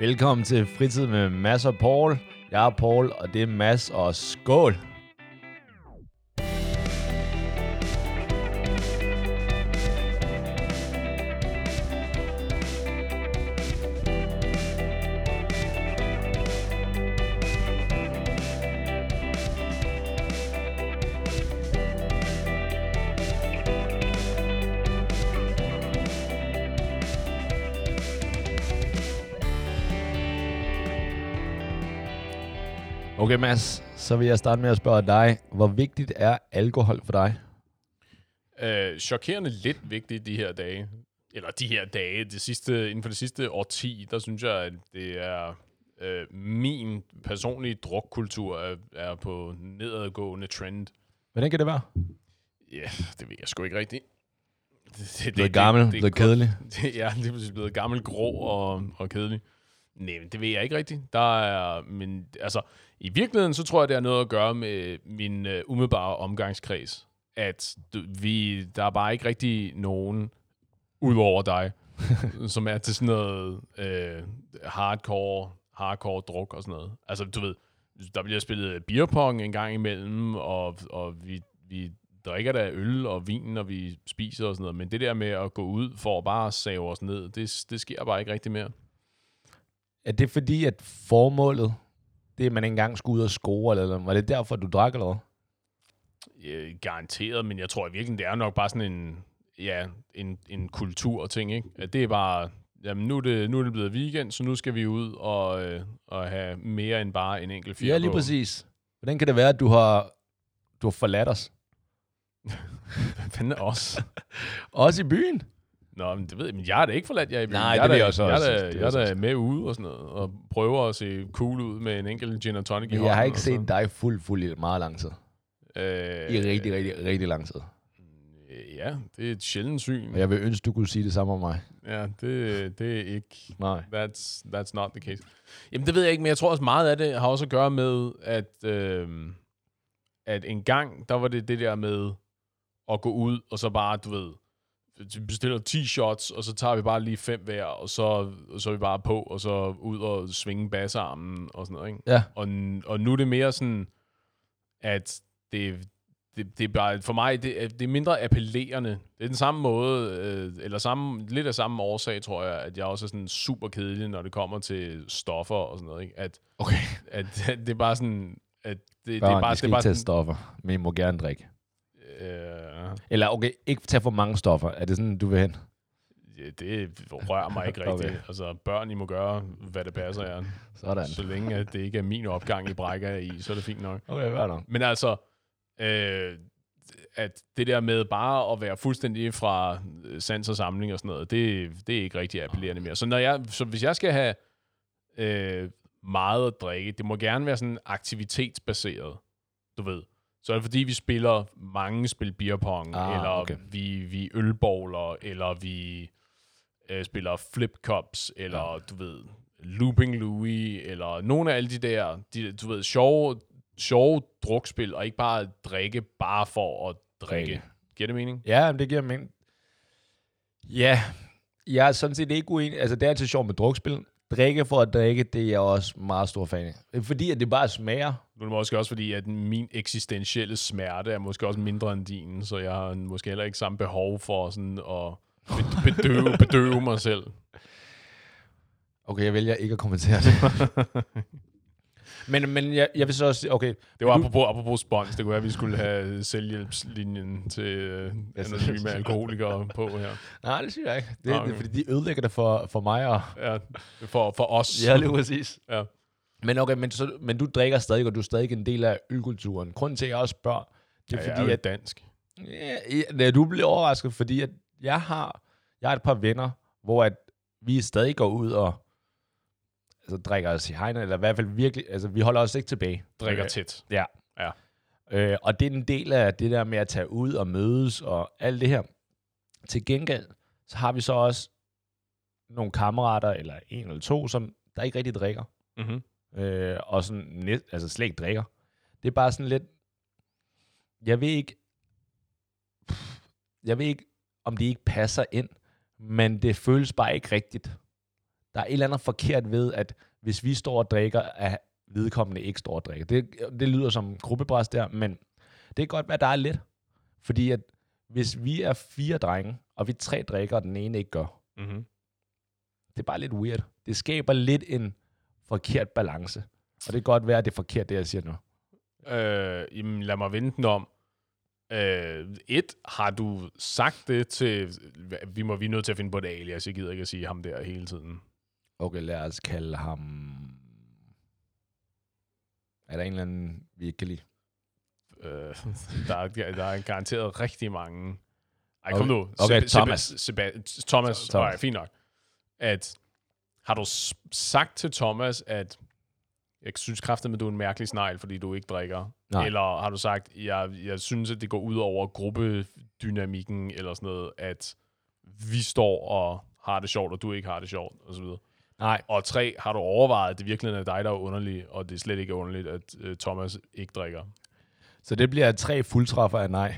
Velkommen til Fritid med Mads og Paul. Jeg er Paul, og det er Mads, og skål! Så vil jeg starte med at spørge dig. Hvor vigtigt er alkohol for dig? Øh, chokerende lidt vigtigt de her dage. Eller de her dage, det sidste, inden for det sidste årti, der synes jeg, at det er øh, min personlige drukkultur er, er på nedadgående trend. Hvordan kan det være? Ja, yeah, det ved jeg sgu ikke rigtigt. Det, det, Blevet gammel, det, blevet kedelig. Det, ja, det er blevet gammel, grå og, og kedelig. Nej, men det ved jeg ikke rigtigt. Der er, men altså, i virkeligheden, så tror jeg, det har noget at gøre med min uh, umiddelbare omgangskreds. At du, vi, der er bare ikke rigtig nogen, udover dig, som er til sådan noget uh, hardcore, hardcore druk og sådan noget. Altså, du ved, der bliver spillet beerpong en gang imellem, og, og vi, vi drikker der øl og vin, når vi spiser og sådan noget. Men det der med at gå ud for at bare save os ned, det, det sker bare ikke rigtig mere. Er det fordi, at formålet, det er, at man engang skulle ud og score, eller var det derfor, du drak, eller hvad? Ja, garanteret, men jeg tror i virkeligheden, det er nok bare sådan en, ja, en, en kultur-ting, ikke? At det er bare, jamen nu er det, nu er det blevet weekend, så nu skal vi ud og, øh, og have mere end bare en enkelt fjer Ja, lige præcis. Hvordan kan det være, at du har, du har forladt os? Hvad fanden os? Også i byen? Nå, men det ved jeg, men jeg er da ikke forladt jer i byen. Nej, jeg det er vil jeg også Jeg også. jeg jeg er da med ude og sådan noget, og prøver at se cool ud med en enkelt gin og tonic i hånden. jeg har ikke set dig fuld, fuld i meget lang tid. Øh, I rigtig, rigtig, rigtig lang tid. øh, Ja, det er et sjældent syn. Og jeg vil ønske, du kunne sige det samme om mig. Ja, det, det er ikke... Nej. That's, that's not the case. Jamen, det ved jeg ikke, men jeg tror også meget af det har også at gøre med, at, øh, at en gang, der var det det der med at gå ud, og så bare, du ved, bestiller 10 shots, og så tager vi bare lige fem hver, og så, og så er vi bare på, og så ud og svinge bassarmen og sådan noget, ikke? Ja. Og, og nu er det mere sådan, at det, det, det er bare, for mig, det, er- det er mindre appellerende. Det er den samme måde, øh, eller samme, lidt af samme årsag, tror jeg, at jeg også er sådan super kedelig, når det kommer til stoffer og sådan noget, ikke? At, Okay. at det er bare sådan, at det, Børn, det er bare, det er bare sådan, stoffer, men I må gerne drikke. Øh, Eller okay, ikke tage for mange stoffer. Er det sådan, du vil hen? ja, det rører mig ikke Okay. rigtigt. Altså, børn, I må gøre, hvad det passer jer. Sådan. Så længe at det ikke er min opgang, I brækker i, så er det fint nok. Okay, hvad nok? Men altså, øh, at det der med bare at være fuldstændig fra sans og samling og sådan noget, det, det er ikke rigtig appellerende mere. Så, når jeg, så hvis jeg skal have øh, meget at drikke, det må gerne være sådan aktivitetsbaseret, du ved. Så er det fordi, vi spiller mange spil beerpong, Ah, eller okay. vi, vi ølbowler, eller vi øh, spiller flip cups, eller ja. du ved, looping Louis, eller nogle af alle de der, de, du ved, sjove, sjove drukspil, og ikke bare drikke bare for at drikke. Drikke. Giver det mening? Ja, det giver mening. Ja, jeg er sådan set ikke uenig. Altså, det er altid sjovt med drukspil. Drikke for at drikke, det er jeg også meget stor fan af. Fordi at det bare smager. Nu er det måske også fordi, at min eksistentielle smerte er måske også mindre end din, så jeg har måske heller ikke samme behov for sådan at bed- bedøve, bedøve mig selv. Okay, jeg vælger ikke at kommentere det. men men jeg, jeg vil så også sige, okay, Det var apropos, apropos spons. Det kunne være, at vi skulle have selvhjælpslinjen til øh, anonyme alkoholikere på her. nej, det synes jeg ikke. Det, okay. det er fordi, de ødelægger det for, for mig. Og, Ja, for, for os. ja, lige præcis. Ja. Men okay, men, så, men du drikker stadig, og du er stadig en del af ølkulturen. Grunden til, at jeg også spørger, det er ja, fordi, jeg er at dansk. Ja, ja, du bliver overrasket, fordi at jeg har, jeg har et par venner, hvor at vi stadig går ud og altså, drikker os i hegnet, eller i hvert fald virkelig, altså vi holder os ikke tilbage. Drikker Øh, tæt. Ja. Ja. Øh, og det er en del af det der med at tage ud og mødes og alt det her. Til gengæld, så har vi så også nogle kammerater, eller en eller to, som der ikke rigtig drikker. Mm-hmm. Øh, og sådan, net, altså slet ikke drikker. Det er bare sådan lidt, jeg ved ikke, jeg ved ikke, om det ikke passer ind, men det føles bare ikke rigtigt. Der er et eller andet forkert ved, at hvis vi står og drikker, at vedkommende ikke står og drikker. Det, det lyder som gruppepres der, men det kan godt være, at der er lidt. Fordi at hvis vi er fire drenge, og vi tre drikker, og den ene ikke gør, Mm-hmm. det er bare lidt weird. Det skaber lidt en forkert balance. Og det kan godt være, at det er forkert, det jeg siger nu. Øh, jamen, lad mig vente den om. Øh, et, har du sagt det til... Vi må vi er nødt til at finde på et alias. Jeg gider ikke at sige ham der hele tiden. Okay, lad os kalde ham... Er der en eller anden, vi ikke kan lide? Øh, der, er, der er garanteret rigtig mange... Ej, kom Okay. nu. Okay, Seb- Thomas. Seb- Seba- Thomas. Thomas. Thomas. fint nok. At, har du sagt til Thomas, at jeg synes kraftigt, at du er en mærkelig snegl, fordi du ikke drikker? Nej. Eller har du sagt, jeg, jeg synes, at det går ud over gruppedynamikken, eller sådan noget, at vi står og har det sjovt, og du ikke har det sjovt, og så videre. Nej. Og tre, har du overvejet, at det virkelig er dig, der er underlig, og det er slet ikke er underligt, at øh, Thomas ikke drikker? Så det bliver tre fuldtræffer af nej.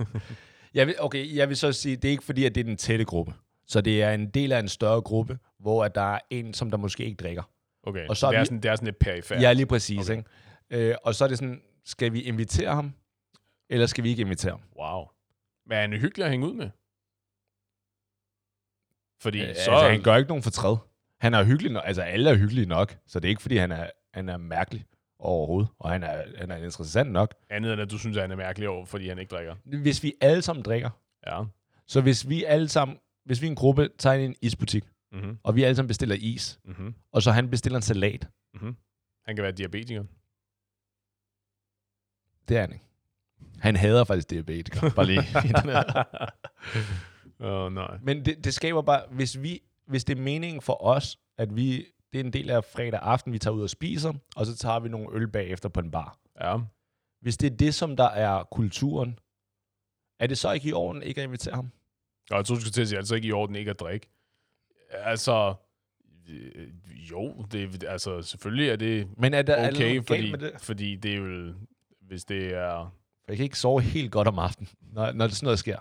jeg vil, okay, jeg vil så sige, det er ikke fordi, at det er den tætte gruppe. Så det er en del af en større gruppe, hvor at der er en, som der måske ikke drikker. Okay, Og så er det, er vi- sådan, det er sådan lidt perifært. Ja, lige præcis. Okay. Ikke? Øh, og så er det sådan, skal vi invitere ham, eller skal vi ikke invitere ham? Wow. Men er han hyggelig at hænge ud med? Fordi Øh, så... Altså, han gør ikke nogen fortræd. Han er hyggelig nok. Altså, alle er hyggelige nok. Så det er ikke, fordi han er, han er mærkelig overhovedet. Og han er, han er interessant nok. Andet end, at du synes, at han er mærkelig over, fordi han ikke drikker. Hvis vi alle sammen drikker, Ja. så hvis vi alle sammen, hvis vi er en gruppe, tager ind i en isbutik, Mm-hmm. og vi alle sammen bestiller is, Mm-hmm. og så han bestiller en salat, Mm-hmm. Han kan være diabetiker. det er han ikke. Han hader faktisk diabetikere. Bare lige. Åh, oh, nej. Men det, det skaber bare, hvis, vi, hvis det er meningen for os, at vi, det er en del af fredag aften, vi tager ud og spiser, og så tager vi nogle øl bagefter på en bar. Ja. Hvis det er det, som der er kulturen, er det så ikke i orden ikke at invitere ham? Og jeg tror, du skulle til at sige, altså ikke i orden ikke at drikke. Altså, øh, jo, det, altså selvfølgelig er det Men er der er okay, fordi, det? fordi det er jo, hvis det er... Jeg kan ikke sove helt godt om aftenen, når, når sådan noget sker.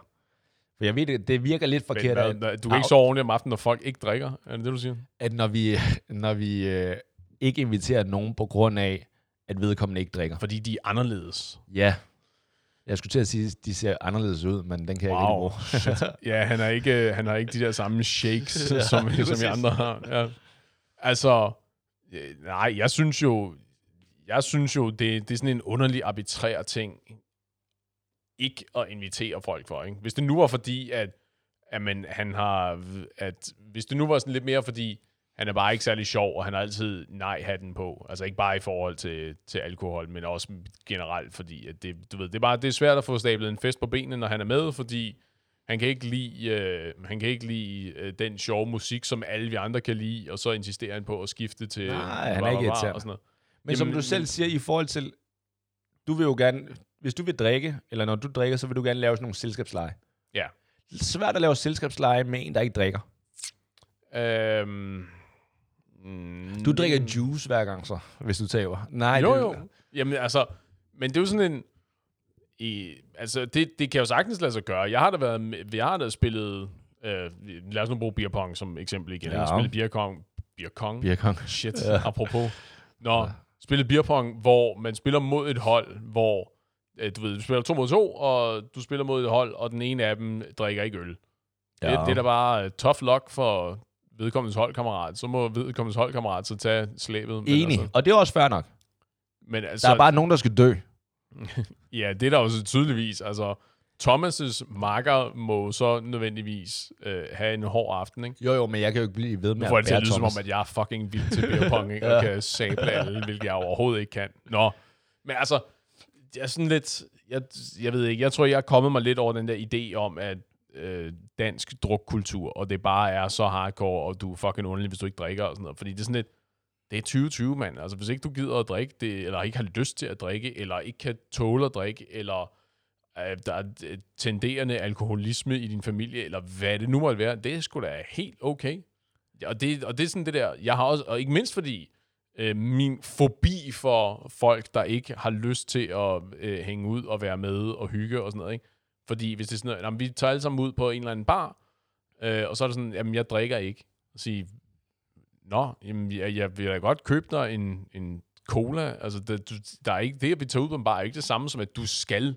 For jeg ved, det, det virker lidt Men, forkert, hvad, at, når- du kan ikke sove ordentligt om aftenen, når folk ikke drikker. Er det det, du siger? at når vi, når vi øh, ikke inviterer nogen på grund af, at vedkommende ikke drikker. Fordi de er anderledes. Ja. Jeg skulle til at sige, at de ser anderledes ud, men den kan jeg Wow. ikke rigtig bruge. Ja, han har ikke, han har ikke de der samme shakes, Ja, som, som vi andre har. Ja. Altså, øh, nej, jeg synes jo, jeg synes jo, det, det er sådan en underlig arbitrær ting, ikke at invitere folk for. Ikke? Hvis det nu var fordi, at, at man, han har, at hvis det nu var sådan lidt mere fordi, han er bare ikke særlig sjov, og han har altid nej-hatten på. Altså ikke bare i forhold til, til alkohol, men også generelt, fordi at det, du ved, det, er bare, det er svært at få stablet en fest på benene, når han er med, fordi han kan ikke lide, øh, han kan ikke lide øh, den sjove musik, som alle vi andre kan lide, og så insisterer han på at skifte til... Nej, han er ikke irriterende. og sådan noget. Men som Jamen, du selv siger, i forhold til, du vil jo gerne, hvis du vil drikke, eller når du drikker, så vil du gerne lave sådan nogle selskabsleje. Ja. Svært at lave selskabsleje med en, der ikke drikker. Øhm, mm, Du drikker juice hver gang så, hvis du taber. Nej, jo, det, jo. Jamen, altså, men det er jo sådan en... I, altså, det, det kan jo sagtens lade sig gøre. Jeg har da været... Jeg har da spillet... Øh, lad os nu bruge beer pong som eksempel igen. Ja. Jeg har spillet beer pong. Beer pong? Birkong. Shit, Ja. apropos. Nå, ja. spillet beer pong, hvor man spiller mod et hold, hvor... Øh, du ved, du spiller to mod to, og du spiller mod et hold, og den ene af dem drikker ikke øl. Ja. Det, det er da bare uh, tough luck for vedkommendes holdkammerat. Så må vedkommendes holdkammerat så tage slæbet. Men Enig. Altså, Og det er også fair nok. men altså, Der er bare nogen, der skal dø. Ja, det er der også tydeligvis. Altså, Thomas' marker må så nødvendigvis øh, have en hård aften, ikke? Jo, jo, men jeg kan jo ikke blive ved med at det være lyde som om, Thomas. at jeg er fucking vild til beer pong, ikke? Og Ja. kan sable alle, hvilket jeg overhovedet ikke kan. Nå, men altså, jeg er sådan lidt... Jeg, jeg ved ikke, jeg tror, jeg er kommet mig lidt over den der idé om, at øh, dansk drukkultur, og det bare er så hardcore, og du er fucking underlig, hvis du ikke drikker og sådan noget. Fordi det er sådan lidt, det er 2020, mand. Altså, hvis ikke du gider at drikke det, eller ikke har lyst til at drikke, eller ikke kan tåle at drikke, eller øh, der er øh, tenderende alkoholisme i din familie, eller hvad det nu måtte være, det er sgu da helt okay. Og det, og det er sådan det der, jeg har også, og ikke mindst fordi, øh, min fobi for folk, der ikke har lyst til at øh, hænge ud og være med og hygge og sådan noget, ikke? Fordi hvis det er sådan noget, jamen, vi tager alle sammen ud på en eller anden bar, øh, og så er det sådan, jamen jeg drikker ikke. Og sige, Nå, jamen, jeg, jeg vil da godt købe dig en, en cola. Altså, det, du, der er ikke, det, at vi tager ud på en bar, er ikke det samme som, at du skal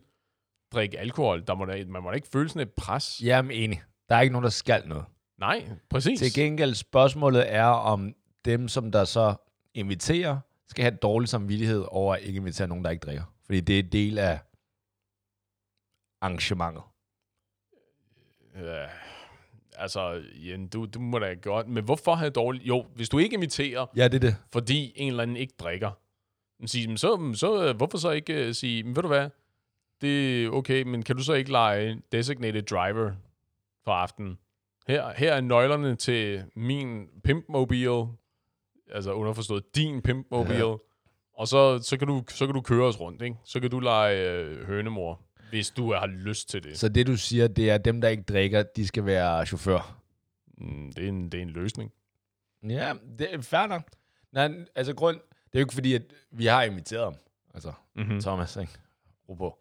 drikke alkohol. Der må da, man må da ikke føle sådan et pres. Jamen enig. Der er ikke nogen, der skal noget. Nej, præcis. Til gengæld spørgsmålet er, om dem, som der så inviterer, skal have dårlig samvittighed over at ikke invitere nogen, der ikke drikker. Fordi det er en del af arrangementet. Ja, altså, Jen, du, du må da godt... Men hvorfor have dårligt... Jo, hvis du ikke inviterer, Ja, det er det. fordi en eller anden ikke drikker, sige, så, så, øh, hvorfor så ikke uh, sige, men ved du hvad, det er okay, men kan du så ikke lege designated driver for aftenen? Her, her er nøglerne til min pimpmobil, altså underforstået din pimpmobil, ja. og så, så, kan du, så kan du køre os rundt, ikke? Så kan du lege øh, hønemor, hvis du har lyst til det. Så det, du siger, det er, at dem, der ikke drikker, de skal være chauffør. Mm, det, er en, det er en løsning. Ja, det er fair nok. Nej, altså grund, det er jo ikke fordi, at vi har inviteret ham. Altså, Mm-hmm. Thomas, ikke? Ro på.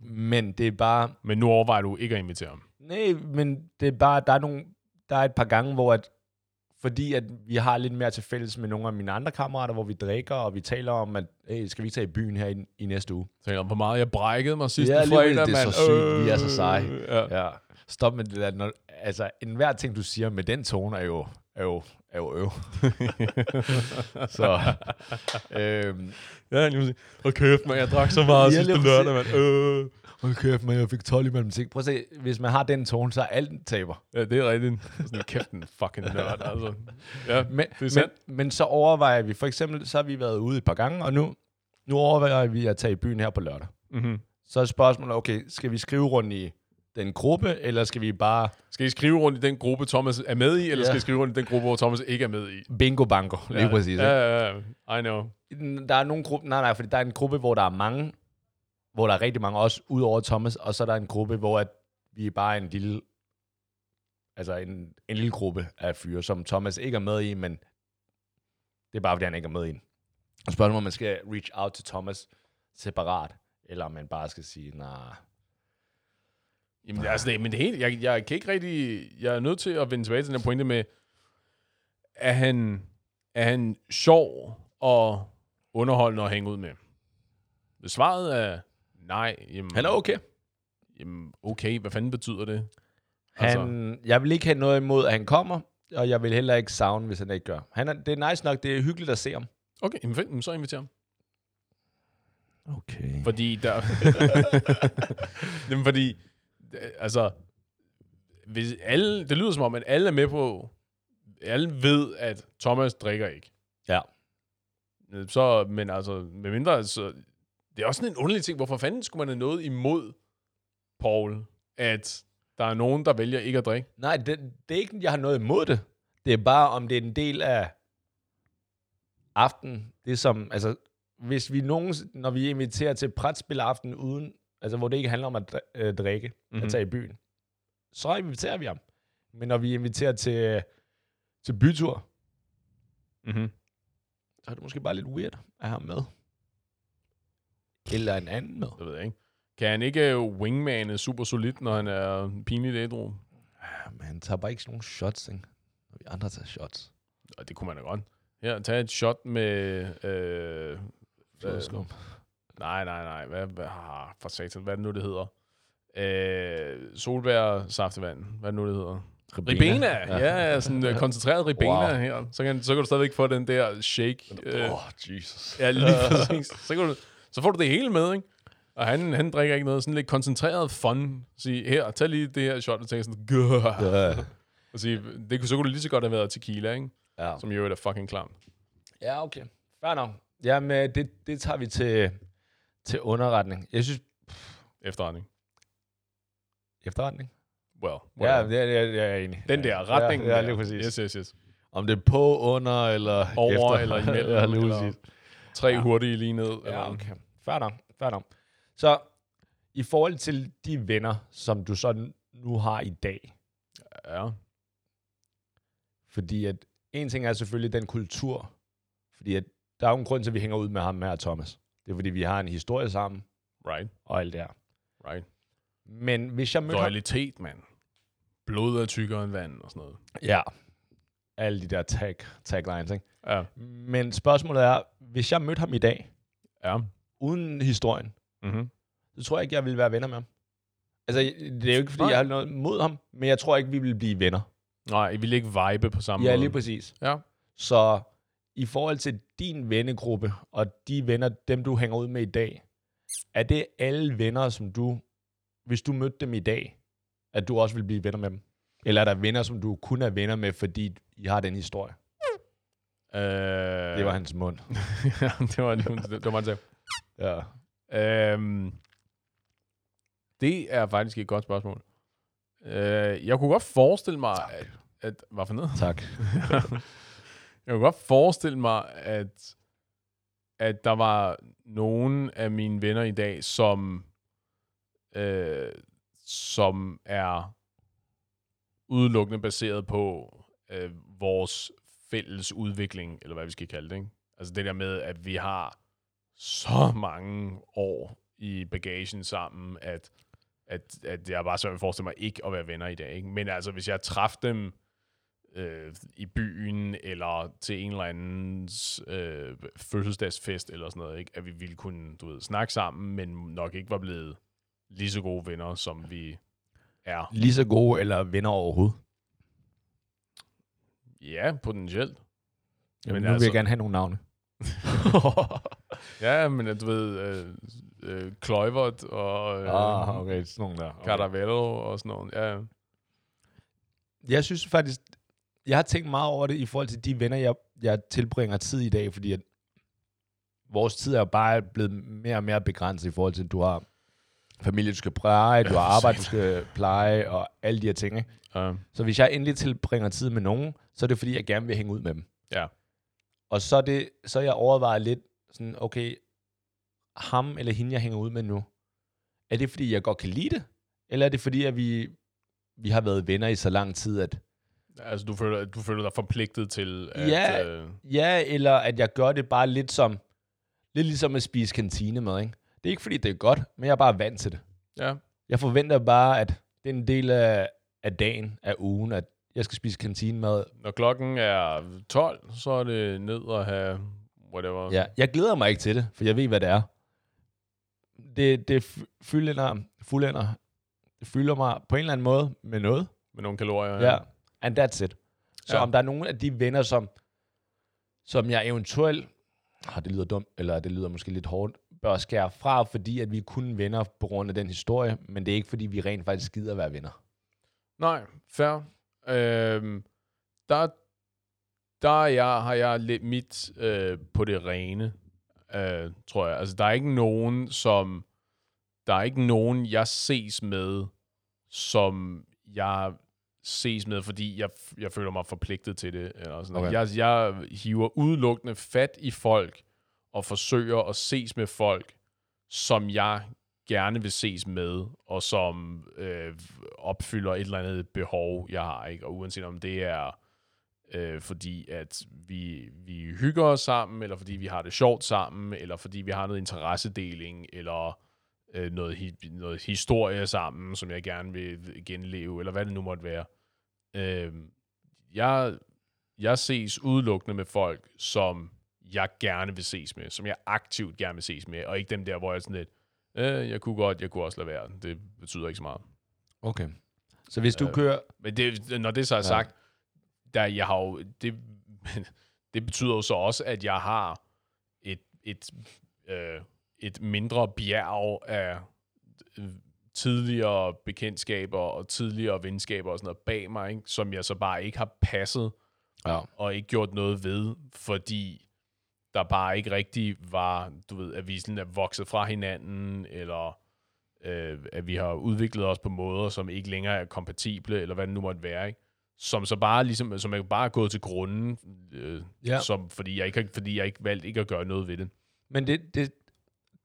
Men det er bare, Men nu overvejer du ikke at invitere ham. nej, men det er bare, der er nogle, der er et par gange, hvor at, fordi at vi har lidt mere til fælles med nogle af mine andre kammerater, hvor vi drikker, og vi taler om, at hey, skal vi ikke tage i byen her i, i næste uge? Så om, hvor meget jeg brækkede mig sidste Ja, fredag, præcis. Det er mand. så sygt. Vi er så seje. Ja. Ja. Stop med det der. Når, altså, enhver ting, du siger med den tone, er jo, er jo øv. så, øhm, Ja, lige præcis. Hold kæft, man, jeg drak så meget sidste lørdag, mand. Øh. hold kæft, man, jeg fik 12 i matematik. Prøv at se, hvis man har den tone, så er alt taber. Ja, det er rigtigt. Sådan, kæft, en fucking nørd, altså. Ja, Men, det er men, sandt. men så overvejer vi, for eksempel, så har vi været ude et par gange, og nu, nu overvejer vi at tage i byen her på lørdag. Mm-hmm. Så er spørgsmålet, okay, skal vi skrive rundt i den gruppe, eller skal vi bare Skal I skrive rundt i den gruppe, Thomas er med i, eller Ja. skal I skrive rundt i den gruppe, hvor Thomas ikke er med i? bingo bango, lige ja. præcis. Ja, ja, ja. I know. Der er nogle gruppe, nej, nej, fordi der er en gruppe, hvor der er mange, hvor der er rigtig mange, også ud over Thomas, og så er der en gruppe, hvor at vi er bare en lille, altså en, en lille gruppe af fyre, som Thomas ikke er med i, men det er bare, fordi han ikke er med i. Og spørgsmålet om man skal reach out til Thomas separat, eller om man bare skal sige, nej, nah, Jamen, altså, det, men det hele, jeg, jeg kan ikke rigtig... Jeg er nødt til at vende tilbage til den her pointe med, er han, er han sjov og underholdende at hænge ud med? Hvis svaret er nej, jamen, han er okay. jamen, okay, hvad fanden betyder det? Han, altså. Jeg vil ikke have noget imod, at han kommer, og jeg vil heller ikke savne, hvis han ikke gør. Han er, det er nice nok, det er hyggeligt at se ham. Okay, jamen, jamen, så inviterer ham. Okay. Fordi der... Jamen, fordi... Altså... Hvis alle, det lyder som om, at alle er med på... Alle ved, at Thomas drikker ikke. Ja. Så, men altså, med mindre... Så, det er også sådan en underlig ting. Hvorfor fanden skulle man have noget imod Paul, at der er nogen, der vælger ikke at drikke? Nej, det, det er ikke, jeg har noget imod det. Det er bare, om det er en del af aften. Det som, altså, hvis vi nogen, når vi inviterer til brætspil aften uden, altså hvor det ikke handler om at øh, drikke, mm-hmm. Mhm. at tage i byen, så inviterer vi ham. Men når vi inviterer til, til bytur, Mm-hmm. så er det måske bare lidt weird at have ham med. Eller en anden med. Det ved jeg ikke. Kan han ikke wingmane super solid, når han er pinligt ædru? Ja, men han tager bare ikke sådan nogle shots, ikke? Når vi andre tager shots. Og det kunne man da godt. Her, tag et shot med... Øh, Flødeskum. Nej, nej, nej. Hvad, hvad, ah, for satan, hvad er det nu, det hedder? Øh, solbær saftevand. Hvad er det nu, det hedder? Ribena. Ja, ja sådan uh, koncentreret ribena Wow. her. Så kan, så kan du stadigvæk få den der shake. Øh, Åh, oh, Jesus. ja, lige præcis. Så, kan du, så får du det hele med, ikke? Og han, han drikker ikke noget. Sådan lidt koncentreret fun. Sige, her, tag lige det her shot, og tænker sådan, Gah. Ja. Og sige, det, kunne- så kunne det lige så godt have været tequila, ikke? ja. Som jo er fucking klamt. Ja, okay. Fair nok. Jamen, det, det tager vi til, til underretning. Jeg synes, Efterretning. efterretning? Well, Ja, det, er- jeg er enig. Den der retning. Ja, ja der. lige præcis. Yes, yes, yes. Om det er på, under, eller Over efter. eller imellem, ja, lige eller- præcis. Tre Ja. hurtige lige ned. eller- Ja, okay. Fair nok. Fair nok. Så, i forhold til de venner, som du så nu har i dag, Ja. fordi at en ting er selvfølgelig den kultur, fordi at der er jo en grund til, at vi hænger ud med ham her, Thomas. Det er fordi, vi har en historie sammen, Right, og alt det her. right. Men hvis jeg mødte ham... Loyalitet, mand. Blod er tykkere end vand og sådan noget. Ja. alle de der tag, taglines, ikke? Ja. Men spørgsmålet er, hvis jeg mødte ham i dag, Ja. uden historien, Mm-hmm. så tror jeg ikke, jeg ville være venner med ham. Altså, det er jo ikke, fordi Nej. jeg har noget mod ham, men jeg tror ikke, vi vil blive venner. Nej, I vil ikke vibe på samme Ja, måde. lige præcis. Ja. Så i forhold til din vennegruppe, og de venner, dem du hænger ud med i dag, er det alle venner, som du, hvis du mødte dem i dag, at du også vil blive venner med dem? Eller er der venner, som du kun er venner med, fordi I har den historie? Øh, Det var hans mund. ja, det var, det var meget sjovt. Ja. Øhm, det er faktisk et godt spørgsmål. Øh, jeg kunne godt forestille mig, at, at... Hvad for noget? Tak. jeg kunne godt forestille mig, at, at der var nogen af mine venner i dag, som, øh, som er udelukkende baseret på øh, vores fælles udvikling, eller hvad vi skal kalde det. Ikke? Altså det der med, at vi har så mange år i bagagen sammen, at, at, at jeg bare svært at forestille mig ikke at være venner i dag. Ikke? Men altså, hvis jeg træffede dem øh, i byen, eller til en eller anden øh, fødselsdagsfest, eller sådan noget, ikke? at vi ville kunne du ved, snakke sammen, men nok ikke var blevet lige så gode venner, som vi er. Lige så gode eller venner overhovedet? Ja, potentielt. Jamen, Men nu vil altså- jeg gerne have nogle navne. Ja, men øh, du ved, øh, øh, og øh, ah, okay, sådan nogle der. Okay. Caravello og sådan noget. Ja, Jeg synes faktisk, jeg har tænkt meget over det i forhold til de venner, jeg, jeg tilbringer tid i dag, fordi at vores tid er bare blevet mere og mere begrænset i forhold til, at du har familie, du skal pleje, du har arbejde, du skal pleje, og alle de her ting. Ikke? Så hvis jeg endelig tilbringer tid med nogen, så er det fordi, jeg gerne vil hænge ud med dem. Ja. Og så er, det, så er jeg overvejet lidt sådan, okay, ham eller hende, jeg hænger ud med nu, er det fordi, jeg godt kan lide det? Eller er det fordi, at vi, vi har været venner i så lang tid, at Altså, du føler, du føler dig forpligtet til at... Ja. Øh, Ja, eller at jeg gør det bare lidt som, lidt ligesom at spise kantinemad, ikke? Det er ikke fordi, det er godt, men jeg er bare vant til det. ja. Jeg forventer bare, at det er en del af, af dagen, af ugen, at jeg skal spise kantinemad. Når klokken er 12, så er det ned og have whatever. Ja, jeg glæder mig ikke til det, for jeg ved, hvad det er. Det, det fyldender, fuldender, det fylder mig på en eller anden måde med noget. Med nogle kalorier. Ja. And that's it. Så Ja. om der er nogle af de venner, som, som jeg eventuelt, ah, det lyder dumt, eller det lyder måske lidt hårdt, bør skære fra, fordi at vi kun venner på grund af den historie, men det er ikke, fordi vi rent faktisk gider at være venner. Nej, fair. Øhm, der, der er jeg, har jeg lidt mit øh, på det rene, øh, tror jeg. Altså, der er ikke nogen, som... Der er ikke nogen, jeg ses med, som jeg ses med, fordi jeg, jeg føler mig forpligtet til det. Eller sådan okay. Jeg, jeg hiver udelukkende fat i folk, og forsøger at ses med folk, som jeg gerne vil ses med, og som øh, opfylder et eller andet behov, jeg har. Ikke? Og uanset om det er øh, fordi, at vi, vi hygger os sammen, eller fordi vi har det sjovt sammen, eller fordi vi har noget interessedeling, eller øh, noget, hi- noget historie sammen, som jeg gerne vil genleve, eller hvad det nu måtte være. Øh, jeg, jeg ses udelukkende med folk, som jeg gerne vil ses med, som jeg aktivt gerne vil ses med, og ikke dem der, hvor jeg er sådan lidt, øh, jeg kunne godt, jeg kunne også lade være. Det betyder ikke så meget. Okay. Så hvis du Øh, kører... Men det, når det så er Ja. sagt, der jeg har jo, det, det betyder jo så også, at jeg har et, et, øh, et mindre bjerg af øh, tidligere bekendtskaber og tidligere venskaber og sådan noget bag mig, ikke? som jeg så bare ikke har passet Ja. og ikke gjort noget ved, fordi der bare ikke rigtig var, du ved, at vi sådan er vokset fra hinanden, eller øh, at vi har udviklet os på måder, som ikke længere er kompatible, eller hvad det nu måtte være, ikke? Som så bare ligesom, som er bare gået til grunden, øh, Ja. som, fordi, jeg ikke, har- fordi jeg ikke valgt ikke at gøre noget ved det. Men det, det,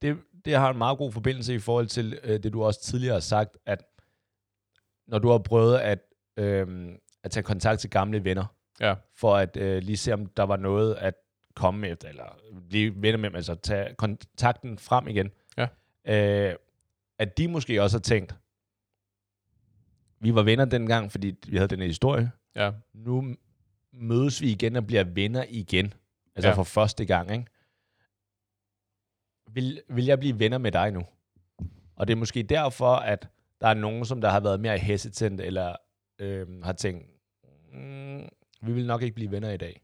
det, det har en meget god forbindelse i forhold til øh, det, du også tidligere har sagt, at når du har prøvet at, øh, at tage kontakt til gamle venner, Ja. for at øh, lige se, om der var noget at komme efter, eller blive venner med dem, altså tage kontakten frem igen. Ja. Øh, at de måske også har tænkt, vi var venner dengang, fordi vi havde den her historie. Ja. Nu mødes vi igen og bliver venner igen. Altså Ja. for første gang, ikke? Vil, vil jeg blive venner med dig nu? Og det er måske derfor, at der er nogen, som der har været mere hesitant, eller øh, har tænkt, mm, vi vil nok ikke blive venner i dag.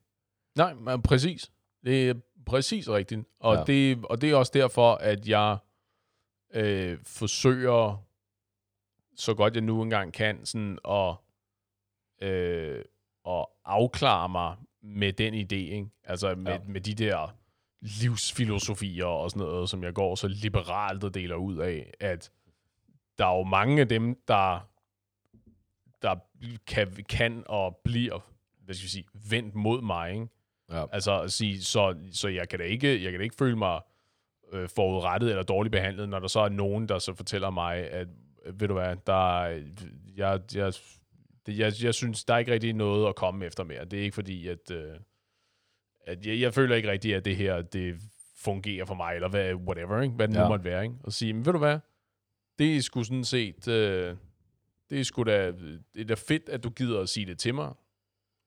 Nej, men præcis. Det er præcis rigtigt. Og, ja. Det, og det er også derfor, at jeg øh, forsøger, så godt jeg nu engang kan, sådan at, øh, at afklare mig med den idé, ikke? Altså med. Ja. med de der livsfilosofier og sådan noget, som jeg går så liberalt og deler ud af, at der er jo mange af dem, der, der kan, kan og bliver, hvad skal jeg sige, vendt mod mig, ikke? Ja. Altså at sige, så, så jeg kan da ikke, jeg kan da ikke føle mig øh, forudrettet eller dårligt behandlet, når der så er nogen, der så fortæller mig, at øh, ved du hvad, der, er- jeg, jeg, det, jeg, jeg synes, der er ikke rigtig noget at komme efter mere. Det er ikke fordi, at, øh, at jeg, jeg føler ikke rigtigt, at det her, det fungerer for mig, eller hvad, whatever, ikke? hvad det ja. nu måtte være. Ikke? Og sige, men ved du hvad, det er sgu sådan set, øh, det er sgu da, det er da fedt, at du gider at sige det til mig,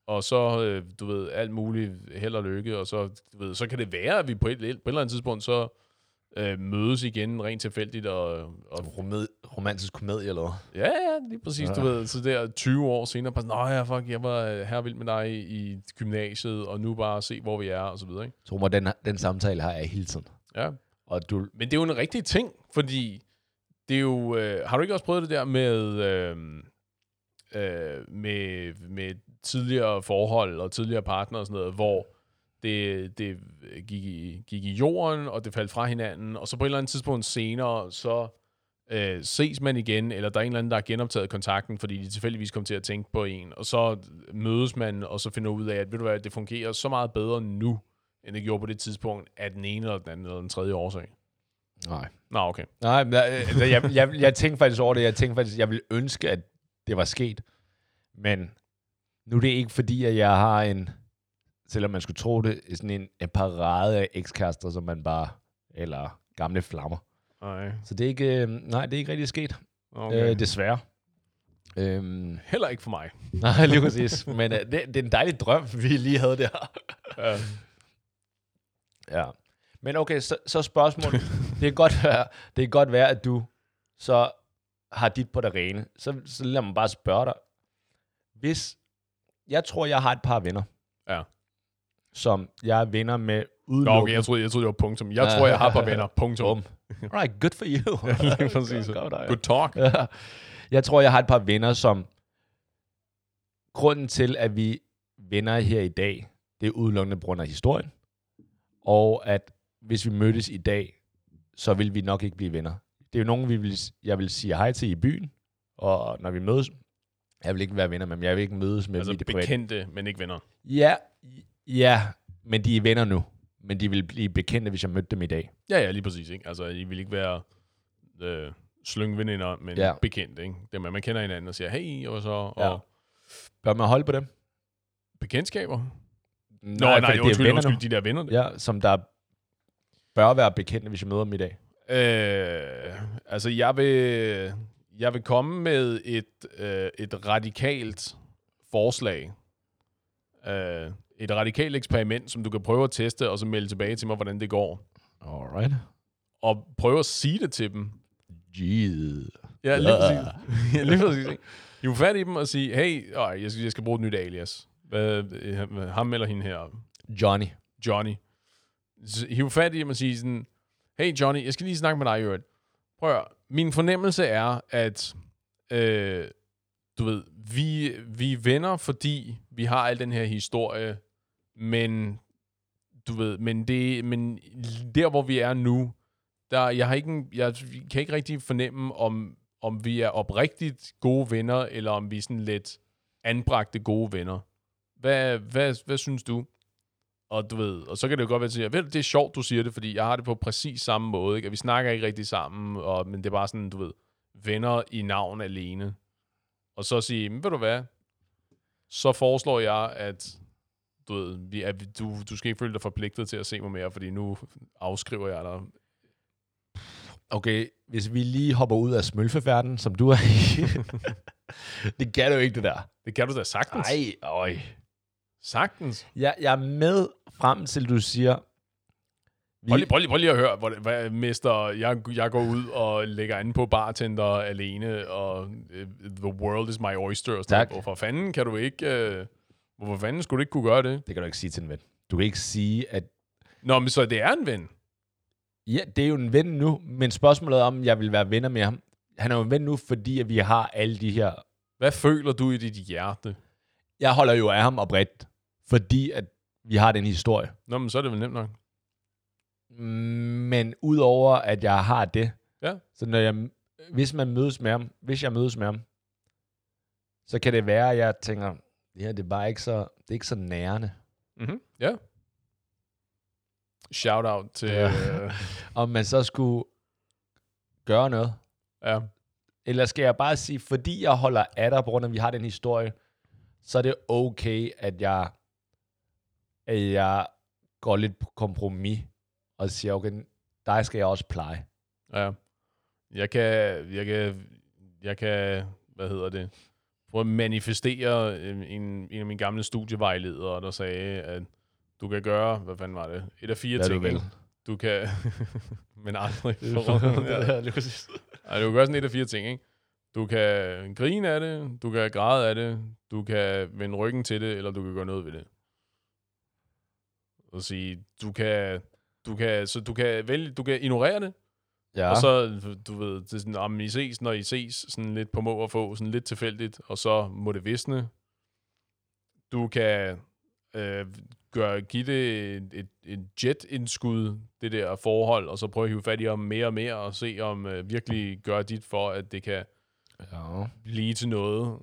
og så, øh, du ved, alt muligt held og lykke, og så, du ved, så kan det være, at vi på et, på et eller andet tidspunkt så øh, mødes igen rent tilfældigt, og, og Romed- romantisk komedie, eller hvad? ja, ja, lige præcis, ja. du ved, så der 20 år senere, bare sådan, ja, fuck, jeg var øh, her vild med dig i, gymnasiet, og nu bare se, hvor vi er, og så videre, ikke? Så Romer, den, den samtale har jeg hele tiden. Ja, Og du, Men det er jo en rigtig ting, fordi det er jo... Øh, har du ikke også prøvet det der med, øh, øh, med, med tidligere forhold og tidligere partner og sådan noget, hvor det, det gik, i, gik i jorden, og det faldt fra hinanden, og så på et eller andet tidspunkt senere, så øh, ses man igen, eller der er en eller anden, der har genoptaget kontakten, fordi de tilfældigvis kom til at tænke på en, og så mødes man, og så finder ud af, at ved du hvad, det fungerer så meget bedre nu, end det gjorde på det tidspunkt, af den ene eller den anden eller den tredje årsag. nej. Nå, okay. Nej, men, altså, jeg, jeg, jeg tænkte faktisk over det. Jeg tænkte faktisk, jeg ville ønske, at det var sket. Men nu er det ikke fordi, at jeg har en, selvom man skulle tro det, sådan en, en parade af ekskærester, som man bare, eller gamle flammer. Nej, Så det er ikke, øh, nej, det er ikke rigtig sket, okay. okay. øh, desværre. Øhm, Heller ikke for mig. nej, lige præcis. Men øh, det, det er en dejlig drøm, vi lige havde der. Ja. Ja. Men okay, så, så spørgsmålet. det, kan godt være, det kan godt være, at du så har dit på det rene. Så, så lad mig bare spørge dig. Hvis, jeg tror, jeg har et par venner, Ja. Som jeg er venner med Nå, udelukkende. okay, jeg troede, jeg troede, det var punktum. Jeg tror, jeg har par venner. Punktum. Bum. Right, good for you. Ja, lige præcis. Good talk. Ja. Jeg tror, jeg har et par venner, som grunden til, at vi venner her i dag, det er udelukkende på grund af historien. Og at hvis vi mødtes i dag, så vil vi nok ikke blive venner. Det er jo nogen, vi vil, jeg vil sige hej til i byen, og når vi mødes, jeg vil ikke være venner med dem, jeg vil ikke mødes med Altså dem i det private. bekendte, men ikke venner. Ja, ja, men de er venner nu. Men de vil blive bekendte, hvis jeg mødte dem i dag. Ja, ja, lige præcis. Ikke? Altså, I vil ikke være øh, slyngveninder, men Ja. bekendte. Ikke? Dem, man kender hinanden og siger, hey, og så... Og Ja. Bør man holde på dem? bekendtskaber? Nej, Nå, nej, er undskyld, undskyld, nu. de der venner. Ja, som der bør være bekendte, hvis jeg møder dem i dag. Øh, altså, jeg vil, jeg vil komme med et, øh, et radikalt forslag. Øh, et radikalt eksperiment, som du kan prøve at teste, og så melde tilbage til mig, hvordan det går. Alright. Og prøve at sige det til dem. Jeez. Ja, lige præcis. ja, lige præcis? Hiv fat i dem og sige, hey, øh, jeg, skal, jeg skal bruge et nyt alias. Hvad, øh, ham eller hende her, Johnny. Johnny. Hiv fat i dem og sige sådan, hey Johnny, jeg skal lige snakke med dig, Jørgen. Prøv at, min fornemmelse er, at øh, du ved, vi, vi er venner, fordi vi har al den her historie, men du ved, men, det, men der, hvor vi er nu, der, jeg, har ikke en, jeg kan ikke rigtig fornemme, om, om vi er oprigtigt gode venner, eller om vi er sådan lidt anbragte gode venner. Hvad, hvad, hvad synes du? Og du ved, og så kan det jo godt være, at jeg siger, det er sjovt, du siger det, fordi jeg har det på præcis samme måde, ikke? vi snakker ikke rigtig sammen, og, men det er bare sådan, du ved, venner i navn alene. Og så sige, men ved du hvad, så foreslår jeg, at du ved, vi, at du, du skal ikke føle dig forpligtet til at se mig mere, fordi nu afskriver jeg dig. Okay, hvis vi lige hopper ud af smølfeverdenen, som du er i. det kan du ikke, det der. Det kan du da sagtens. Nej, øj. Sagtens. Jeg, jeg er med frem til, du siger... Vi, Prøv lige, prøv lige, prøv lige at høre, hvor, hvad, mester, jeg, jeg går ud og lægger an på bartender alene, og uh, the world is my oyster. Tak. Hvorfor fanden kan du ikke... Uh, hvorfor fanden skulle du ikke kunne gøre det? Det kan du ikke sige til en ven. Du kan ikke sige, at... Nå, men så det er en ven. Ja, det er jo en ven nu, men spørgsmålet er, om jeg vil være venner med ham. Han er jo en ven nu, fordi at vi har alle de her... Hvad føler du i dit hjerte? Jeg holder jo af ham oprigtigt, fordi at vi har den historie. Nå, men så er det vel nemt nok. Men udover at jeg har det, Ja. så når jeg, hvis man mødes med ham, hvis jeg mødes med ham, så kan det være, at jeg tænker, det her det er bare ikke så, det er ikke så nærende. Mm-hmm. Ja. Shout out til... Ja. Ja. Om man så skulle gøre noget. ja. Eller skal jeg bare sige, fordi jeg holder af dig, på grund af, at vi har den historie, så er det okay, at jeg, at jeg går lidt på kompromis og siger, okay, dig skal jeg også pleje. Ja. Jeg kan, jeg kan, jeg kan, hvad hedder det, prøve at manifestere øh, en, en af mine gamle studievejledere, der sagde, at du kan gøre, hvad fanden var det, et af fire du ting. vil. ikke? Du kan, men aldrig. ja, ja. lige præcis. Ej, du kan gøre sådan et af fire ting, ikke? Du kan grine af det, du kan græde af det, du kan vende ryggen til det, eller du kan gøre noget ved det. Og sige, du kan, du kan, så du kan vælge, du kan ignorere det, Ja. og så, du ved, det er sådan, om I ses, når I ses, sådan lidt på må og få, sådan lidt tilfældigt, og så må det visne. Du kan øh, gøre, give det et, et, et jet-indskud, det der forhold, og så prøve at hive fat i ham mere og mere, og se om øh, virkelig gør dit for, at det kan ja. blive til noget.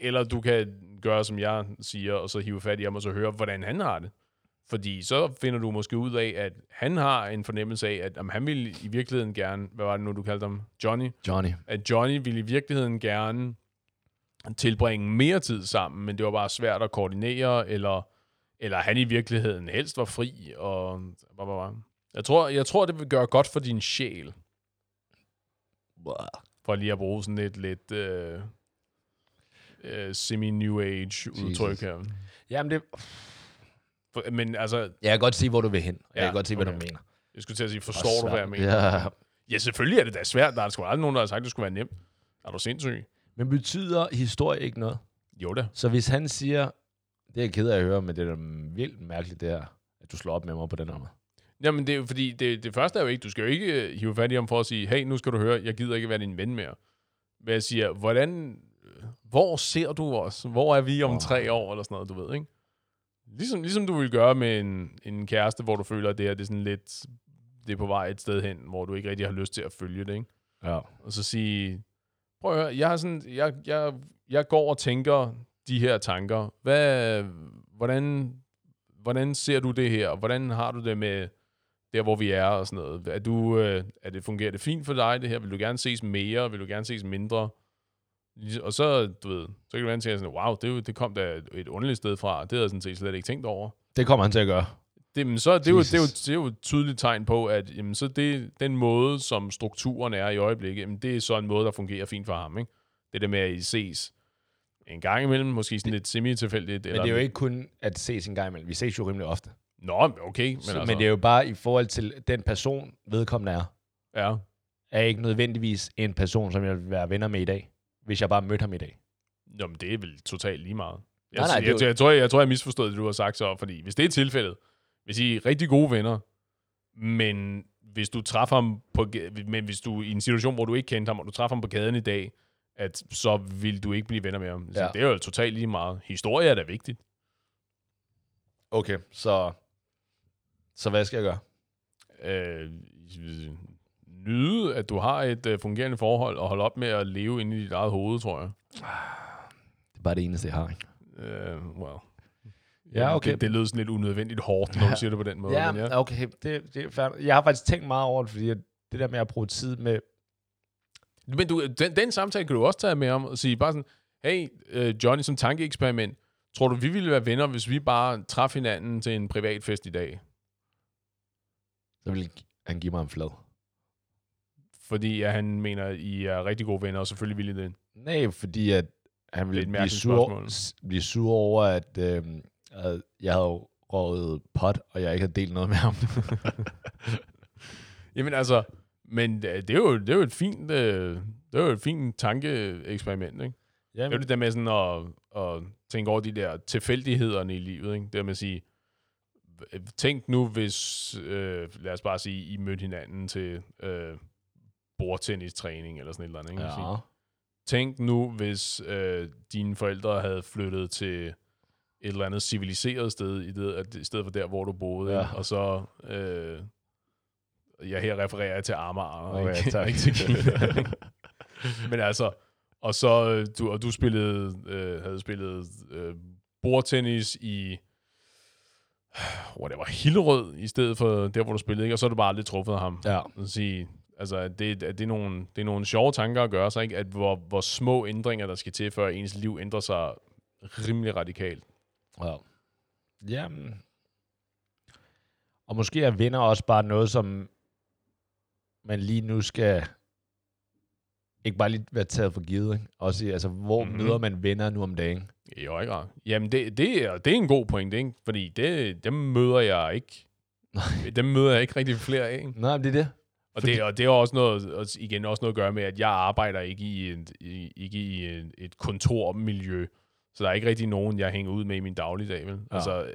Eller du kan gøre, som jeg siger, og så hive fat i ham, og så høre, hvordan han har det. Fordi så finder du måske ud af, at han har en fornemmelse af, at jamen, han ville i virkeligheden gerne, hvad var det nu, du kaldte ham? Johnny? Johnny. At Johnny ville i virkeligheden gerne tilbringe mere tid sammen, men det var bare svært at koordinere, eller, eller han i virkeligheden helst var fri, og hvad var jeg tror, jeg tror, det vil gøre godt for din sjæl, for lige at bruge sådan et lidt øh, øh, semi-new age udtryk Jesus. her. Jamen, det, For, men altså, jeg kan godt se, hvor du vil hen. Jeg Ja, kan godt se, hvad okay. du mener. jeg skulle til at sige, forstår du, hvad jeg mener? Ja. Ja, selvfølgelig er det da svært. Der er sgu aldrig nogen, der har sagt, at det skulle være nemt. Er du sindssyg? Men betyder historie ikke noget? Jo da. Så hvis han siger, det er jeg ked af at høre, men det er da vildt mærkeligt det her, at du slår op med mig på den her måde. Jamen, det er jo fordi, det, det første er jo ikke, du skal jo ikke øh, hive fat i ham for at sige, hey, nu skal du høre, jeg gider ikke være din ven mere. Men jeg siger, hvordan, øh, hvor ser du os? Hvor er vi om Wow. tre år, eller sådan noget, du ved, ikke? Ligesom, ligesom du vil gøre med en, en kæreste, hvor du føler, at det her det er sådan lidt, det er på vej et sted hen, hvor du ikke rigtig har lyst til at følge det, ikke? Ja. og så sige, prøv at høre, jeg, har sådan, jeg, jeg, jeg går og tænker de her tanker. Hvad, hvordan, hvordan ser du det her? Hvordan har du det med der, hvor vi er og sådan noget? Er, du, øh, er det, fungerer det fint for dig, det her? Vil du gerne ses mere? Vil du gerne ses mindre? Og så, du ved, så kan det være, sådan, wow, det, det kom da et underligt sted fra. Det havde jeg sådan set slet ikke tænkt over. Det kommer han til at gøre. Det, men så, det, er jo, det, er jo, det er jo et tydeligt tegn på, at jamen, så det, den måde, som strukturen er i øjeblikket, jamen, det er så en måde, der fungerer fint for ham. Ikke? Det der med, at I ses en gang imellem, måske sådan lidt semi-tilfældigt. Men det er jo ikke kun at ses en gang imellem. Vi ses jo rimelig ofte. Nå, okay. Men, Men, så, altså, men det er jo bare i forhold til den person, vedkommende er, Ja, er ikke nødvendigvis en person, som jeg vil være venner med i dag, hvis jeg bare mødte ham i dag. Nå, men det er vel totalt lige meget. Jeg, Nej, nej, jeg, er jeg, jo- jeg, tror, jeg, jeg tror, jeg misforstod det, du har sagt så, fordi hvis det er tilfældet, hvis I er rigtig gode venner, men hvis du træffer ham på, men hvis du i en situation, hvor du ikke kendte ham, og du træffer ham på gaden i dag, at så vil du ikke blive venner med ham. Så Ja. Det er jo totalt lige meget. Historie er da vigtigt. Okay, så, så hvad skal jeg gøre? Øh, nyde, at du har et øh, fungerende forhold, og holde op med at leve inde i dit eget hoved, tror jeg. Det er bare det eneste, jeg har. Ikke? Øh, well. Ja, okay. Det, det lød sådan lidt unødvendigt hårdt, når du siger det på den måde. Ja, men ja. okay. Det, det er fair. Jeg har faktisk tænkt meget over det, fordi at det der med at bruge tid med... Men du, den, den samtale kan du også tage med om og sige bare sådan, hey, øh, Johnny, som tankeeksperiment, tror du, vi ville være venner, hvis vi bare traf hinanden til en privat fest i dag? Så vil han give mig en flad. Fordi ja, han mener, at I er rigtig gode venner, og selvfølgelig ville I det. Nej, fordi at han ville blive sur, blive sur over, at, øh, Øh, Jeg havde røget pot, og jeg ikke havde delt noget med ham. Jamen altså, men øh, det er jo, det er jo et fint, øh, det er jo et fint tankeeksperiment, ikke? Det er jo det der med sådan at, at tænke over de der tilfældighederne i livet, ikke? Det der med at sige, tænk nu, hvis, øh, lad os bare sige, I mødte hinanden til øh, bordtennistræning eller sådan et eller andet, ikke? ja. Tænk nu, hvis øh, dine forældre havde flyttet til et eller andet civiliseret sted, i, det, at, i stedet for der, hvor du boede. Ja. Og så, øh, jeg her refererer jeg til Amager, Okay, ikke, tak. ikke til Kina. Men altså, og så, øh, du, og du spillede, øh, havde spillet øh, bordtennis i, hvor det var Hillerød, i stedet for der, hvor du spillede, ikke? og så har du bare aldrig truffet ham. ja. sige, altså, det, det, er nogle, det er nogle sjove tanker at gøre sig, ikke? At hvor, hvor små ændringer, der skal til, før ens liv ændrer sig rimelig radikalt. Ja. Jamen. Og måske er venner også bare noget, som man lige nu skal ikke bare lige være taget for givet. Ikke? Også, i- altså, hvor Mhm. mm-hmm. møder man venner nu om dagen? I høj grad. Jamen, det, det, er, det er en god point, ikke? Fordi det, dem møder jeg ikke. dem møder jeg ikke rigtig flere af. Nej, men det er det. Og, det, og det har også noget, og igen også noget at gøre med, at jeg arbejder ikke i, et, i, ikke i et, et kontormiljø. Så der er ikke rigtig nogen, jeg hænger ud med i min dagligdag. Vel? Ja. Altså,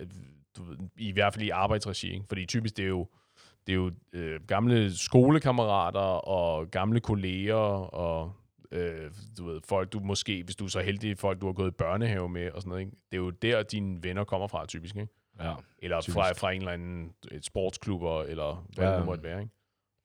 du i hvert fald i arbejdsregi. Ikke? Fordi typisk det er jo, det er jo øh, gamle skolekammerater og gamle kolleger og øh, du ved, folk, du måske, hvis du er så heldig, folk, du har gået i børnehave med og sådan noget. Ikke? Det er jo der, dine venner kommer fra, typisk. Ikke? Ja. Eller Typisk. fra, fra en eller anden et sportsklubber, eller hvad Ja. det måtte være. Ikke?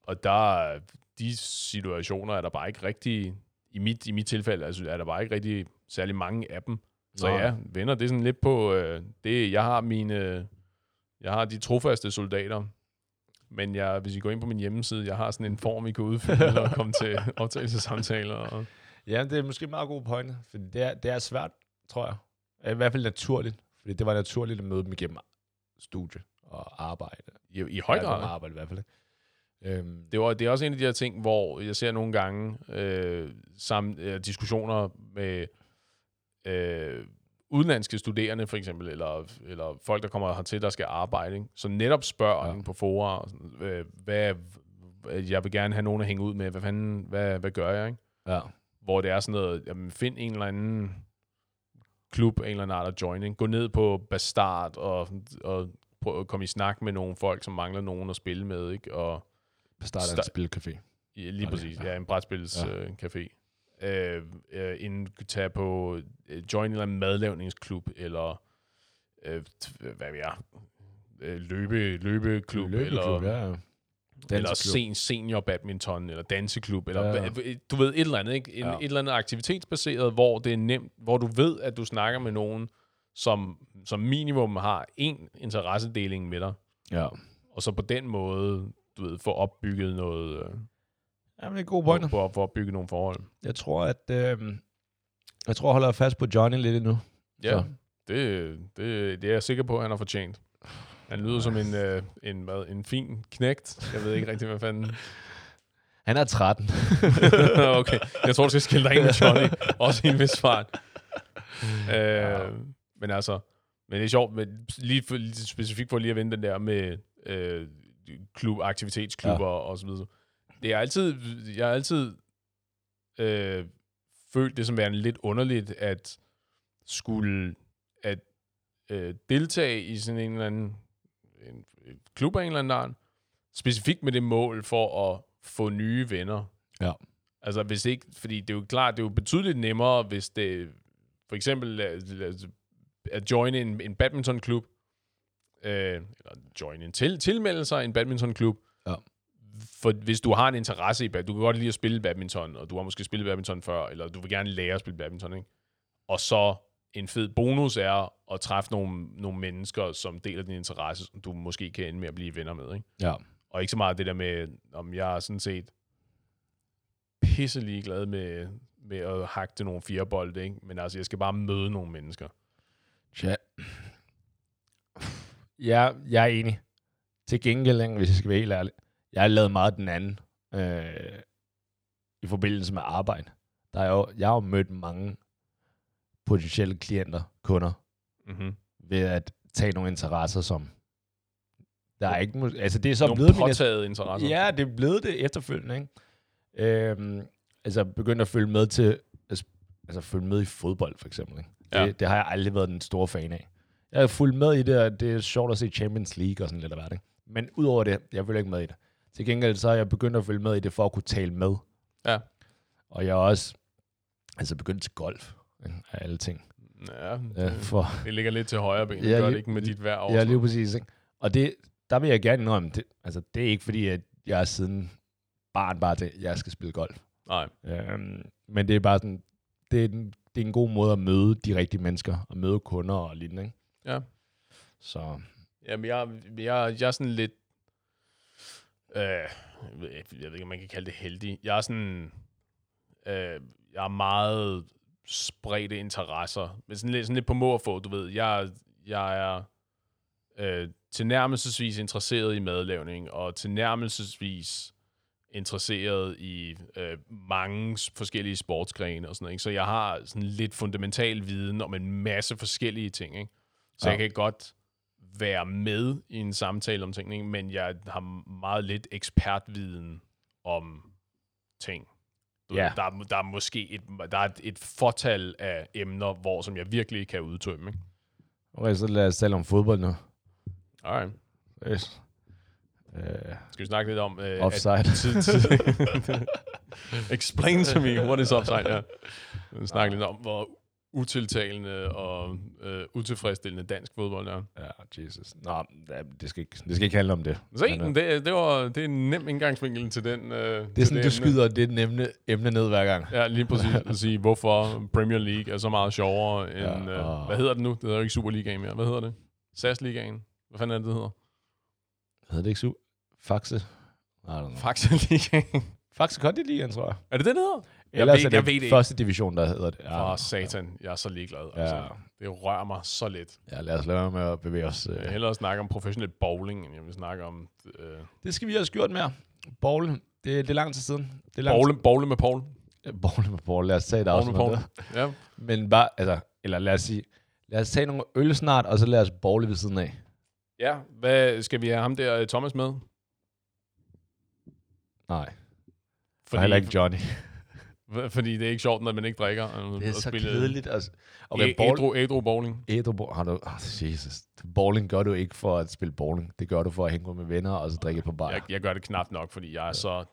Og der, de situationer er der bare ikke rigtig, i mit, i mit tilfælde, altså, er der bare ikke rigtig særlig mange af dem. Så Nå. ja, venner, det er sådan lidt på, øh, det, jeg har mine, jeg har de trofaste soldater, men jeg, hvis I går ind på min hjemmeside, jeg har sådan en form, I kan udfylde og komme til optagelsesamtaler. Og, Ja, det er måske en meget god pointe, for det er, det er svært, tror jeg. I hvert fald naturligt, fordi det var naturligt at møde dem igennem studie og arbejde. i, I høj grad. arbejde i hvert fald. Ikke? Øhm, det, var, det er også en af de her ting, hvor jeg ser nogle gange øh, sammen, øh, diskussioner med øh, udenlandske studerende, for eksempel, eller, eller folk, der kommer hertil, der skal arbejde, ikke? som netop spørger Ja. på fora, og sådan, øh, hvad, jeg vil gerne have nogen at hænge ud med, hvad fanden, hvad, hvad gør jeg, ikke? ja. Hvor det er sådan noget, jamen, find en eller anden klub, en eller anden art af joining, gå ned på Bastard og, og prøv at komme i snak med nogle folk, som mangler nogen at spille med, ikke? Og Starte en Sta- spilcafé. Ja, lige præcis. ja. En brætspils Ja. øh. Øh, en, tage på øh, join en eller madlavningsklub, eller øh, hvad ved jeg, øh, løbe, løbeklub, Løbeklub, eller, ja. eller sen, senior badminton, eller danseklub, eller Ja. du ved, et eller andet, ikke? En, ja. Et eller andet aktivitetsbaseret, hvor det er nemt, hvor du ved, at du snakker med nogen, som, som minimum har en interessedeling med dig, Ja. og så på den måde, du ved, få opbygget noget, øh, Jamen, det er gode pointer. for, for at bygge nogle forhold. Jeg tror, at... Øh, jeg tror, jeg holder fast på Johnny lidt endnu. Ja, Så. det, det, det er jeg sikker på, at han har fortjent. Han lyder som en, øh, en, hvad, en fin knægt. Jeg ved ikke rigtig, hvad fanden. Han er 13. okay, jeg tror, du skal skille dig ind med Johnny. Også i en vis fart. Øh, Ja. Men altså, men det er sjovt, men lige, for, lige specifikt for lige at vende den der med øh, klub, aktivitetsklubber ja. og så videre. Det er altid, jeg har altid øh, følt det som værende lidt underligt, at skulle at øh, deltage i sådan en eller anden en, en klub af en eller anden art, specifikt med det mål for at få nye venner. Ja. Altså hvis ikke, fordi det er jo klart, det er jo betydeligt nemmere, hvis det for eksempel lad- at joine en, en badmintonklub, øh, eller join en til, tilmelde sig en badmintonklub, Ja. for hvis du har en interesse i bad, du kan godt lide at spille badminton, og du har måske spillet badminton før, eller du vil gerne lære at spille badminton, ikke? Og så en fed bonus er at træffe nogle, nogle mennesker, som deler din interesse, som du måske kan ende med at blive venner med, ikke? Ja. Og ikke så meget det der med, om jeg er sådan set pisselig glad med, med at hakke til nogle firebolde, ikke? Men altså, jeg skal bare møde nogle mennesker. Ja. Ja, jeg er enig. Til gengæld, hvis jeg skal være helt ærlig, jeg har lavet meget den anden øh, i forbindelse med arbejde. Der er jo, jeg har jo mødt mange potentielle klienter, kunder, Mm-hmm. ved at tage nogle interesser, som der er ikke... Altså, det er så Nogle blevet påtaget interesser. Ja, det er blevet det efterfølgende, ikke? Øhm, altså, begyndt at følge med til... Altså, altså følge med i fodbold, for eksempel. Ikke? Det, Ja. det har jeg aldrig været den store fan af. Jeg har fulgt med i det, og det er sjovt at se Champions League og sådan lidt af hvert, ikke? Men udover det, jeg følger ikke med i det. Til gengæld så har jeg begyndt at følge med i det, for at kunne tale med. Ja. Og jeg er også altså begyndt til golf, af alle ting. Ja, det, for, det ligger lidt til højre ben. Ja, gør det ikke med dit hver år. Ja, lige præcis. Ikke? Og det, der vil jeg gerne indrømme, det, altså, det er ikke fordi, at jeg er siden barn bare til, at jeg skal spille golf. Nej, Øhm, men det er bare sådan, det er, en, det er en god måde at møde de rigtige mennesker, og møde kunder og lignende. Ikke? Ja. Så Jamen, jeg, jeg, jeg er sådan lidt... Øh, jeg ved ikke, om man kan kalde det heldig. Jeg er sådan... Øh, jeg er meget spredte interesser. Men sådan lidt, sådan lidt på må at få, du ved. Jeg, jeg er øh, tilnærmelsesvis interesseret i madlavning, og tilnærmelsesvis interesseret i øh, mange forskellige sportsgrene og sådan noget. Ikke? Så jeg har sådan lidt fundamental viden om en masse forskellige ting. Ikke? Så Ja. jeg kan godt være med i en samtale om ting, ikke? men jeg har meget lidt ekspertviden om ting. Du Ja. der, er, der er måske et, der er et, et fortal af emner, hvor som jeg virkelig kan udtømme. Ikke? okay, så lad os tale om fodbold nu. Alright. Yes. Øh, Skal vi snakke lidt om... Øh, offside. At, tid, tid. Explain to me, what is offside? Ja. Vi snakke lidt om, hvor utiltalende og øh, utilfredsstillende dansk fodbold er. ja, Jesus. Nå, det skal, ikke, det skal ikke handle om det. Se, Men, øh, det, det, var, det er en nem indgangsvinkel til den. Øh, det er sådan, du skyder det emne, emne ned hver gang. Ja, lige præcis. At sige, hvorfor Premier League er så meget sjovere end... Ja, og- øh, hvad hedder det nu? Det hedder jo ikke Superligaen mere. Hvad hedder det? SAS-ligaen? Hvad fanden er det, det hedder? Hedder det ikke su? Faxe? Know. Faxe-ligaen. Faxe Kondi Ligaen, tror jeg. er det det, det hedder? Ellers ved- er det jeg ved det første division, der hedder det. For satan, jeg er så ligeglad. Ja. Altså, det rører mig så lidt. Ja, lad os lade være med at bevæge os. Jeg vil Øh. hellere snakke om professionel bowling, end jeg vil snakke om øh, Det skal vi også gjort mere. Bowl, det, det er lang tid siden. Det er lang bowle, bowle med Paul. tid. Bowl med Paul, lad os tage et Bowle med Paul. det. Ja. Men bare, altså, eller lad os sige, lad os tage nogle øl snart, og så lad os bowle ved siden af. ja, hvad skal vi have ham der, øh, Thomas, med? Nej, fordi, heller ikke Johnny. Fordi det er ikke sjovt, når man ikke drikker. og- Det er og så spille kedeligt. Altså. Okay, Okay, bowl, ædru, ædru bowling. ædru, har du, oh, Jesus. Bowling gør du ikke for at spille bowling. Det gør du for at hænge ud med venner, og så drikke par bajer. Jeg, jeg gør det knap nok, fordi jeg er så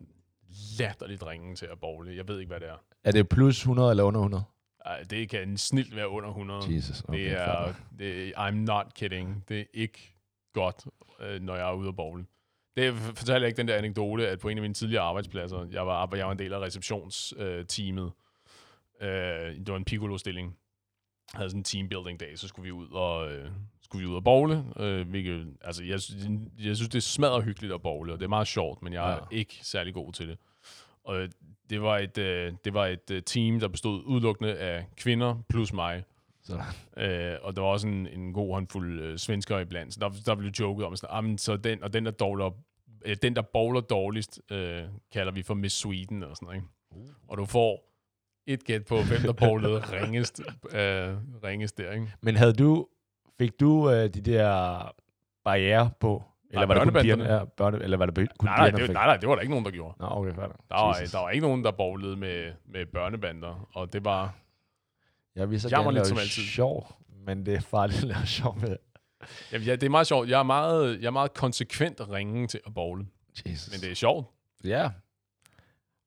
latterligt ringen til at bowle. Jeg ved ikke, hvad det er. Er det plus 100 eller under 100? Ej, det kan snilt være under 100. Jesus. Okay, det er, det, I'm not kidding. Det er ikke godt, øh, når jeg er ude at bowle. Det fortalte jeg ikke den der anekdote, at på en af mine tidligere arbejdspladser, jeg var, jeg var en del af receptionsteamet. Øh, det var en piccolo-stilling. Jeg havde sådan en teambuilding dag, så skulle vi ud og, øh, skulle vi ud og bowle. Øh, hvilket, altså, jeg, jeg synes, det er smadret hyggeligt at bowle, og det er meget sjovt, men jeg er Ja. ikke særlig god til det. Og det var et, øh, det var et øh, team, der bestod udelukkende af kvinder plus mig. Så, Øh, og der var også en, en god håndfuld øh, svensker iblandt. Så der, der blev joket om, sådan, "Jamen, så den, og den, der dårler, øh, den, der bowler dårligst, øh, kalder vi for Miss Sweden og sådan noget. Ikke? Uh. Og du får et gæt på, hvem der bowlede ringest, øh, ringest der. Ikke? Men havde du, fik du øh, de der barriere på? Eller Nej, var det kun pigerne? Ja, børne, eller var det kun Nej, nej, det, nej, nej, det var der ikke nogen, der gjorde. Nå, okay, fair. Der var, Jesus. der var ikke nogen, der bowlede med, med børnebander, og det var... Jeg vil så Jammer gerne lidt lave som altid. sjov, men det er farligt at lave sjov med. Jamen, ja, det er meget sjovt. Jeg er meget, jeg er meget konsekvent ringe til at bowle, Jesus. men det er sjovt. Ja.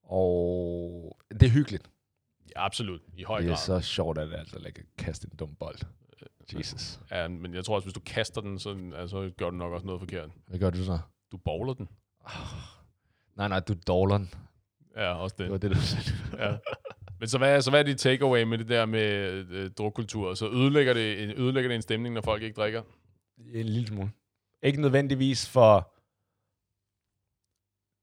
Og det er hyggeligt. Ja, absolut, i høj Det er grad. så sjovt, at altså, at kaste en dum bold. Jesus. Ja, men jeg tror også, hvis du kaster den, så altså, gør du nok også noget forkert. Hvad gør du så? Du bowler den. Nej, nej, du er dårleren. Ja, også det. Det var det, du sagde. Ja. Men så hvad, så hvad er dit takeaway med det der med øh, drukkultur? Så ødelægger det, en- ødelægger det en stemning, når folk ikke drikker? En lille smule. Ikke nødvendigvis for...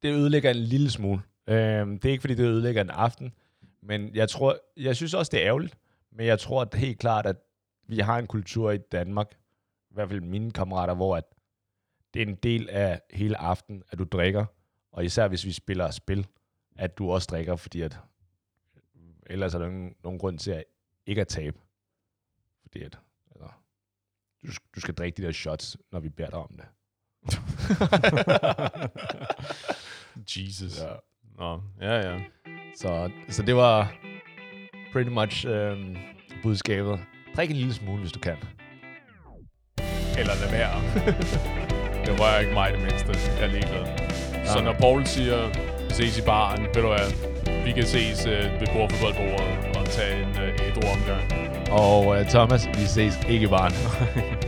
Det ødelægger en lille smule. Øh, det er ikke, fordi det ødelægger en aften. Men jeg tror... Jeg synes også, det er ærgerligt. Men jeg tror at helt klart, at vi har en kultur i Danmark, i hvert fald mine kammerater, hvor at det er en del af hele aften, at du drikker. Og især hvis vi spiller spil, at du også drikker, fordi at ellers er der nogen, nogen grund til at ikke at tabe. Fordi at, altså, du, du skal drikke de der shots, når vi beder dig om det. Jesus. Ja. Nå, ja, ja. Så, så det var pretty much øhm, budskabet. Drik en lille smule, hvis du kan. Eller lad være. det rører ikke mig det mindste. Jeg er ligeglad. Så når Paul siger, ses i baren, ved du hvad, vi kan ses øh, ved bordfodboldbordet og tage en øh, ædru omgang. Og øh, Thomas, vi ses ikke i baren.